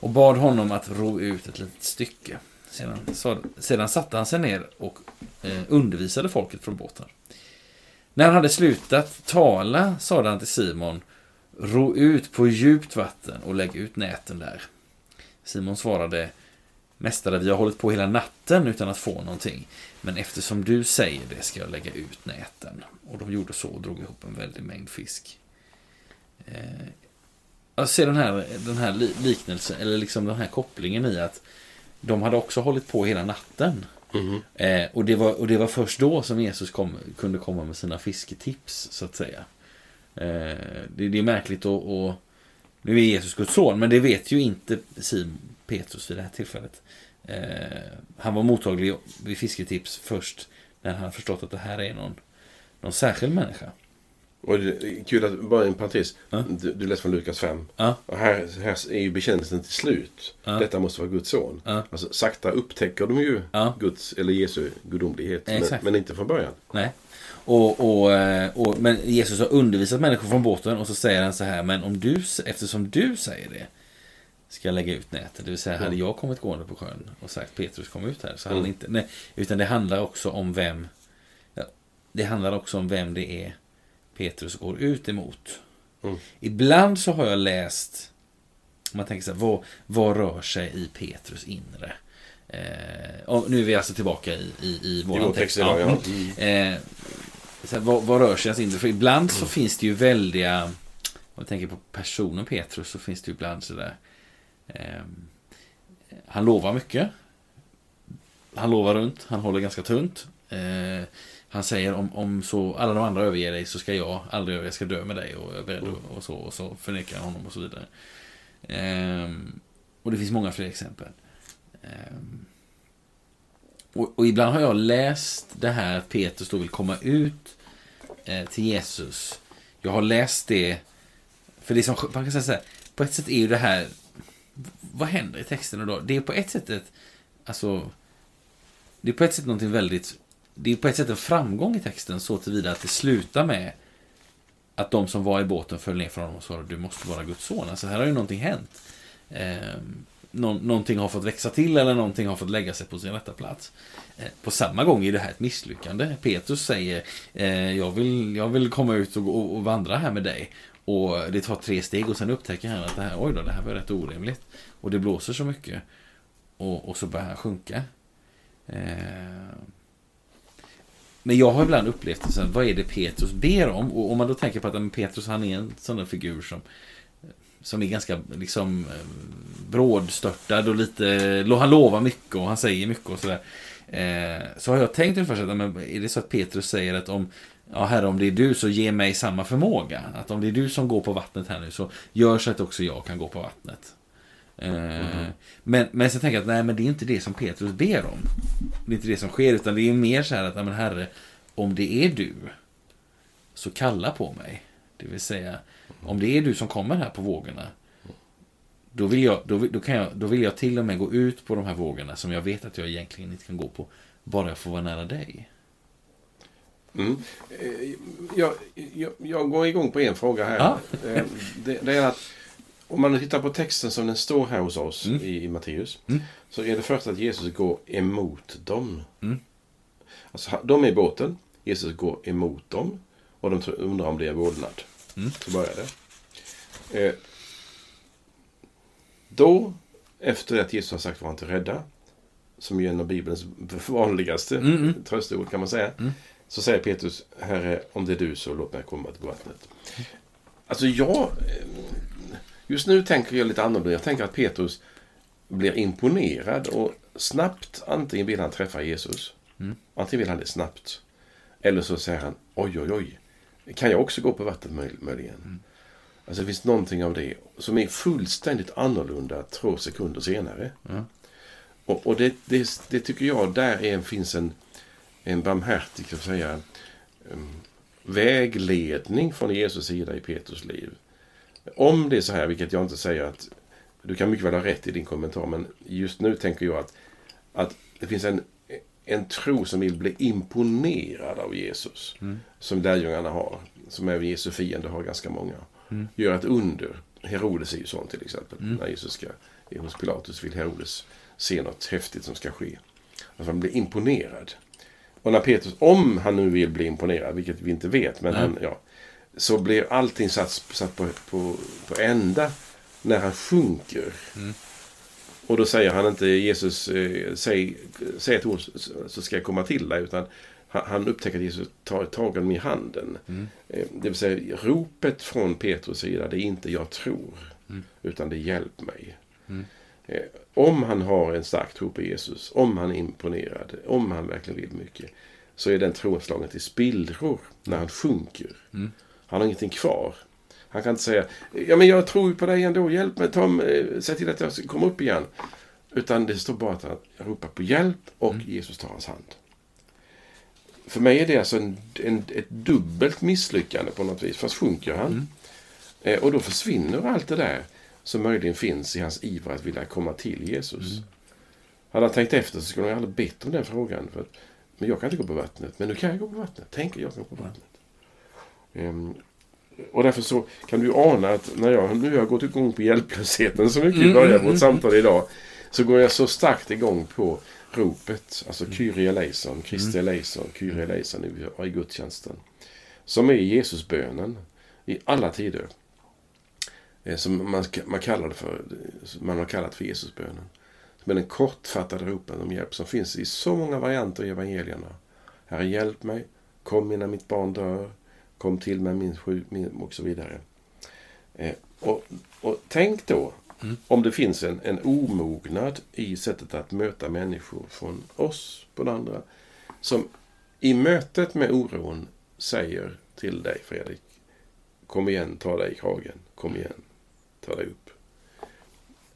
och bad honom att ro ut ett litet stycke. Sedan, så, sedan satte han sig ner och eh, undervisade folket från båten. När han hade slutat tala sade han till Simon Ro ut på djupt vatten och lägg ut näten där. Simon svarade Mästare, vi har hållit på hela natten utan att få någonting. Men eftersom du säger det ska jag lägga ut näten. Och de gjorde så och drog ihop en väldig mängd fisk. Eh, jag ser den här, den här li- liknelsen, eller liksom den här kopplingen i att de hade också hållit på hela natten. Mhm. Eh, och, det var, och det var först då som Jesus kom, kunde komma med sina fisketips, så att säga. Eh, det, det är märkligt och, och Nu är Jesus Guds son, men det vet ju inte Simon Petrus vid det här tillfället. Eh, han var mottaglig vid fisketips först när han förstått att det här är någon, någon särskild människa. Och det kul att, bara en parentes. Ja. Du, du läser från Lukas 5. Ja, Och här, här är ju bekännelsen till slut. Ja. Detta måste vara Guds son. Alltså, sakta upptäcker de ju. Guds, eller Jesu gudomlighet. Men, men inte från början. nej. Och, och, eh, och, men Jesus har undervisat människor från båten och så säger han så här, men om du, eftersom du säger det ska jag lägga ut nätet. Det vill säga, hade jag kommit gående på sjön och sagt Petrus kom ut här så hade Mm. han inte, nej, utan det handlar också om vem det handlar också om vem det är Petrus går ut emot. Mm. Ibland så har jag läst, man tänker så här, vad, vad rör sig i Petrus inre? Eh, nu är vi alltså tillbaka i, i, i I vår text idag, ja. Mm. Eh, här, vad, vad rör sig hans inre? För ibland så finns det ju väldiga... Om man tänker på personen Petrus så finns det ju ibland sådär... Eh, han lovar mycket. Han lovar runt. Han håller ganska tunt. Han säger om, om så alla de andra överger dig så ska jag aldrig överge, jag ska dö med dig och jag är beredd och, och så och så förnekar han honom och så vidare. Ehm, och det finns många fler exempel. Ehm, och, och ibland har jag läst det här att Petrus då vill komma ut eh, till Jesus. Jag har läst det, för det som, man kan säga så här, på ett sätt är ju det här, vad händer i texten då? Det är på ett sätt ett, alltså, det är på ett sätt någonting väldigt, det är på ett sätt en framgång i texten så tillvida att det slutar med att de som var i båten föll ner från honom och sa du måste vara Guds son. Alltså här har ju någonting hänt. Eh, nå någonting har fått växa till eller någonting har fått lägga sig på sin rätta plats. Eh, på samma gång är det här ett misslyckande. Petrus säger eh, jag, vill, jag vill komma ut och, och, och, vandra här med dig. Och det tar tre steg och sen upptäcker han att det här, oj då, det här var rätt orimligt. Och det blåser så mycket. Och, och så börjar han sjunka. Eh, men jag har ibland upplevt det sen, vad är det Petrus ber om? Och om man då tänker på att Petrus han är en sån där figur som som är ganska liksom eh, brådstörtad och lite, han lovar mycket och han säger mycket och sådär. Eh, så har jag tänkt ungefär så att, men är det så att Petrus säger att om Ja, herre, om det är du så ge mig samma förmåga. Att om det är du som går på vattnet här nu så gör så att också jag kan gå på vattnet. Mm. Men, men så tänker jag att nej, men det är inte det som Petrus ber om. Det är inte det som sker, utan det är mer så här att, men herre, om det är du, så kalla på mig. Det vill säga, om det är du som kommer här på vågorna, då vill, jag, då, då, kan jag, då vill jag till och med gå ut på de här vågorna som jag vet att jag egentligen inte kan gå på, bara jag får vara nära dig. Mm. Eh, jag, jag, jag, går igång på en fråga här. Ja. Eh, det, det, är att om man tittar på texten som den står här hos oss mm. i, i Matteus. Mm. Så är det först att Jesus går emot dem. Mm. Alltså, de är i båten. Jesus går emot dem. Och de undrar om det är vårdnad. Mm. Så börjar det. Eh, då, efter att Jesus har sagt var inte rädda. Som är en av Bibelns vanligaste mm, mm. trösteord kan man säga. Mm. Så säger Petrus, Herre, om det är du så låt mig komma till vattnet. Alltså jag... Just nu tänker jag lite annorlunda. Jag tänker att Petrus blir imponerad och snabbt antingen vill han träffa Jesus. Mm. Antingen vill han det snabbt. Eller så säger han, oj, oj, oj. Kan jag också gå på vattnet möjligen? Mm. Alltså det finns någonting av det som är fullständigt annorlunda två sekunder senare. Mm. Och, och det, det, det, tycker jag, där är, finns en, en barmhärtig, kan säga, um, vägledning från Jesus sida i Petrus liv. Om det är så här, vilket jag inte säger att du kan mycket väl ha rätt i din kommentar, men just nu tänker jag att, att det finns en, en tro som vill bli imponerad av Jesus. Mm. Som lärjungarna har. Som även Jesu fiende har ganska många. Mm. Gör ett under. Herodes är ju sån till exempel. Mm. När Jesus ska, är hos Pilatus vill Herodes se något häftigt som ska ske. Alltså han blir imponerad. Och när Petrus, om han nu vill bli imponerad, vilket vi inte vet, men han, ja, så blir allting satt, satt på, på, på ända när han sjunker. Mm. Och då säger han inte Jesus, eh, säg, säg ett ord så ska jag komma till dig. Utan han, han upptäcker att Jesus tar tag om i handen. Mm. Eh, det vill säga ropet från Petrus sida, det är inte jag tror. Mm. Utan det är hjälp mig. Mm. Eh, om han har en stark tro på Jesus, om han är imponerad, om han verkligen vill mycket. Så är den tron slagen till spillror när han sjunker. Mm. Han har ingenting kvar. Han kan inte säga, ja men jag tror på dig ändå, hjälp mig, Tom, eh, säg till att jag kommer upp igen. Utan det står bara att han ropar på hjälp och mm. Jesus tar hans hand. För mig är det alltså en, en, ett dubbelt misslyckande på något vis. Först sjunker han. Mm. Eh, och då försvinner allt det där som möjligen finns i hans iver att vilja komma till Jesus. Mm. Hade han tänkt efter så skulle han aldrig bett om den frågan. För, men jag kan inte gå på vattnet. Men nu kan jag gå på vattnet. Tänk jag kan gå på vattnet. Um, och därför så kan du ana att när jag nu har gått igång på hjälplösheten så mycket i mm, början av mm, vårt mm, samtal idag. Så går jag så starkt igång på ropet. Alltså mm. Kyrie eleison, Kristi mm. eleison, Kyrie eleison i, i gudstjänsten. Som är Jesusbönen i alla tider. Eh, som man, man kallar det för, man har kallat för Jesusbönen. Men den kortfattade ropen om hjälp som finns i så många varianter i evangelierna. Herre hjälp mig, kom innan mitt barn dör, kom till mig min sju, och så vidare. Eh, och, och, tänk då mm. om det finns en, en omognad i sättet att möta människor från oss på den andra. Som i mötet med oron säger till dig Fredrik, kom igen, ta dig i kragen, kom igen, ta dig upp.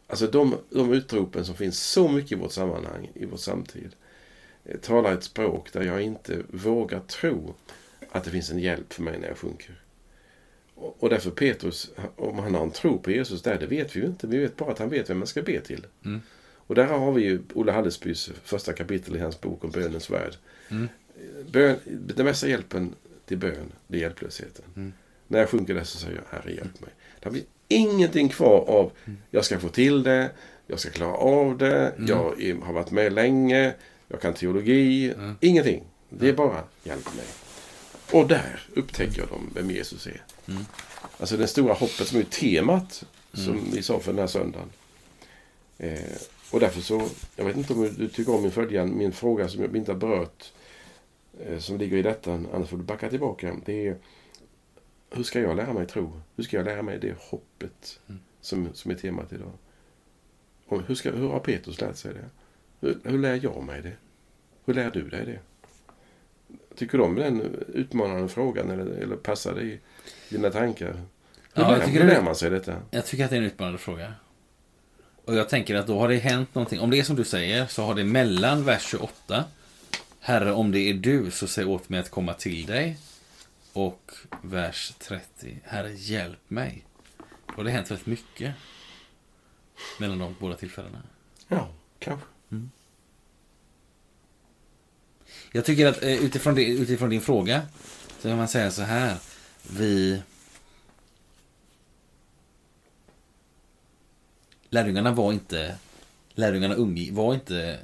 Alltså de, de utropen som finns så mycket i vårt sammanhang, i vår samtid, eh, talar ett språk där jag inte vågar tro att det finns en hjälp för mig när jag sjunker. Och därför Petrus, om han har en tro på Jesus där, det vet vi ju inte. Vi vet bara att han vet vem man ska be till. Mm. Och där har vi ju Olle Hallesbys första kapitel i hans bok om bönens värld. Mm. Bön, den mesta hjälpen till bön, det är hjälplösheten. Mm. När jag sjunker där så säger jag Herre hjälp mig. Det blir ingenting kvar av jag ska få till det, jag ska klara av det, jag är, har varit med länge, jag kan teologi. Ingenting. Det är bara hjälp mig. Och där upptäcker de vem Jesus är. Mm. Alltså det stora hoppet som är temat som vi sa för den här söndagen. Eh, och därför så, jag vet inte om du tycker om min följande, min fråga som jag inte har berört. Eh, som ligger i detta, annars får du backa tillbaka. Det är, hur ska jag lära mig tro? Hur ska jag lära mig det hoppet som, som är temat idag? Och hur, ska, hur har Petrus lärt sig det? Hur, hur lär jag mig det? Hur lär du dig det? Tycker du om den utmanande frågan eller, eller passar det i dina tankar? Hur, Ja, jag tycker hur lär man sig detta? Jag tycker att det är en utmanande fråga. Och jag tänker att då har det hänt någonting. Om det är som du säger så har det mellan vers 28 Herre, om det är du så säg åt mig att komma till dig. Och vers 30 Herre, hjälp mig. Då har det hänt väldigt mycket. Mellan de båda tillfällena. Ja, kanske. Jag tycker att eh, utifrån, det, utifrån din fråga så kan man säga så här. Vi... Lärjungarna var inte... Lärjungarna umgi, var inte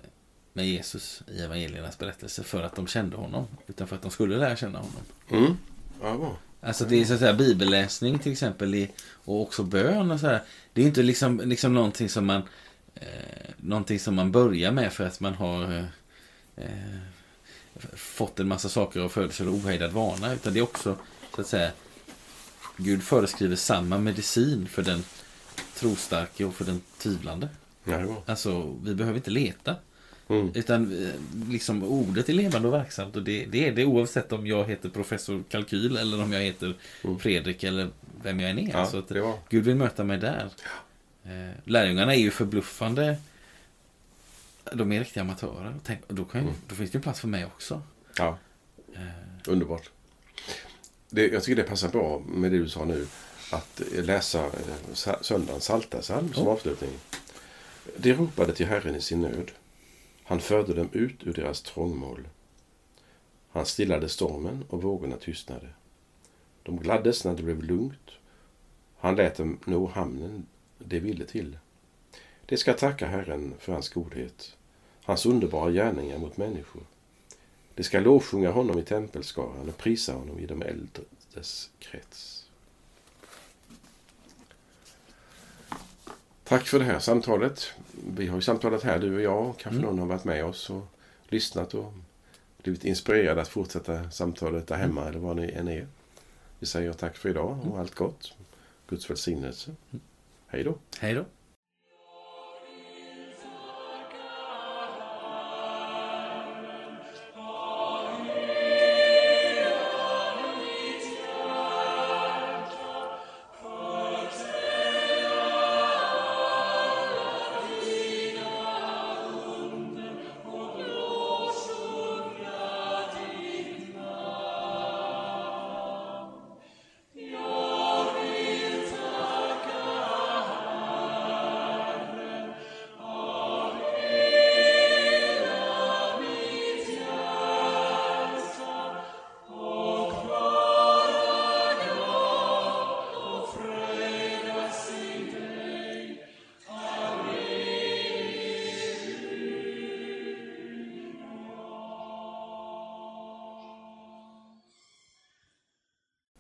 med Jesus i evangeliernas berättelse för att de kände honom. Utan för att de skulle lära känna honom. Mm. Ja. Alltså det är så att säga bibelläsning till exempel och också bön och så här. Det är inte liksom, liksom någonting som man eh, någonting som man börjar med för att man har eh, eh, fått en massa saker av födsel och ohejdad vana. Utan det är också så att säga Gud föreskriver samma medicin för den trostarke och för den tvivlande. Ja. Alltså, vi behöver inte leta. Mm. Utan eh, liksom ordet är levande och verksamt och det, det är det oavsett om jag heter professor Kalkyl eller om jag heter Fredrik eller vem jag än är. Mm. Ja, så att. Gud vill möta mig där. Eh, lärjungarna är ju förbluffande. De är riktiga amatörer. Tänk, då, kan ju, då finns det ju plats för mig också. Ja, Eh, underbart. Det, jag tycker det passar bra med det du sa nu. Att läsa eh, söndagens psaltarpsalm som Ja. avslutning. De ropade till Herren i sin nöd. Han förde dem ut ur deras trångmål. Han stillade stormen och vågorna tystnade. De gladdes när det blev lugnt. Han lät dem nå hamnen de ville till. De ska tacka Herren för hans godhet, hans underbara gärningar mot människor. De ska lovsjunga honom i tempelskaran och prisa honom i de äldres krets. Tack för det här samtalet. Vi har ju samtalat här, du och jag. Kanske någon har varit med oss och lyssnat och blivit inspirerad att fortsätta samtalet där hemma eller var ni än är. Vi säger tack för idag och allt gott. Guds välsignelse. Hej då. hej då.